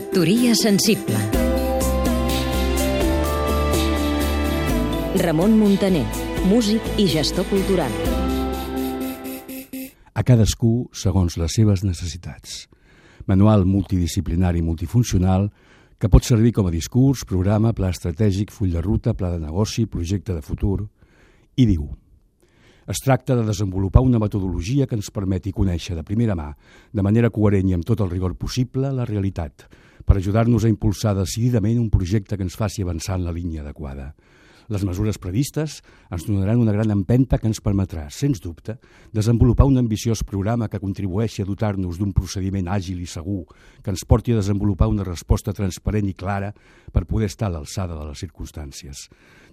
Factoria sensible Ramon Muntaner, músic i gestor cultural A cadascú segons les seves necessitats. Manual multidisciplinari multifuncional que pot servir com a discurs, programa, pla estratègic, full de ruta, pla de negoci, projecte de futur... I diu es tracta de desenvolupar una metodologia que ens permeti conèixer de primera mà, de manera coherent i amb tot el rigor possible, la realitat, per ajudar-nos a impulsar decididament un projecte que ens faci avançar en la línia adequada. Les mesures previstes ens donaran una gran empenta que ens permetrà, sens dubte, desenvolupar un ambiciós programa que contribueixi a dotar-nos d'un procediment àgil i segur que ens porti a desenvolupar una resposta transparent i clara per poder estar a l'alçada de les circumstàncies.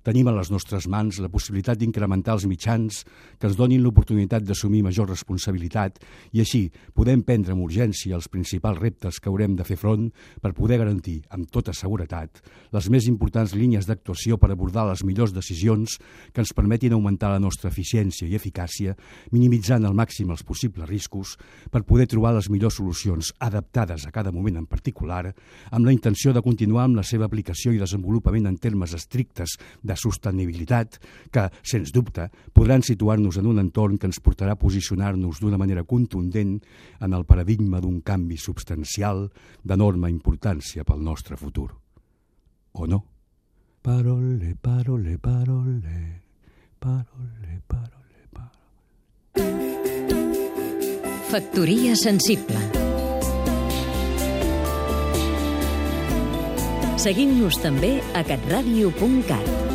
Tenim a les nostres mans la possibilitat d'incrementar els mitjans que ens donin l'oportunitat d'assumir major responsabilitat i així podem prendre amb urgència els principals reptes que haurem de fer front per poder garantir, amb tota seguretat, les més importants línies d'actuació per abordar les millors decisions que ens permetin augmentar la nostra eficiència i eficàcia, minimitzant al màxim els possibles riscos per poder trobar les millors solucions adaptades a cada moment en particular, amb la intenció de continuar amb la seva aplicació i desenvolupament en termes estrictes de sostenibilitat que, sens dubte, podran situar-nos en un entorn que ens portarà a posicionar-nos d'una manera contundent en el paradigma d'un canvi substancial d'enorme importància pel nostre futur. O no? Parole, parole, parole, parole, parole, parole. Factoria sensible Seguim-nos també a catradio.cat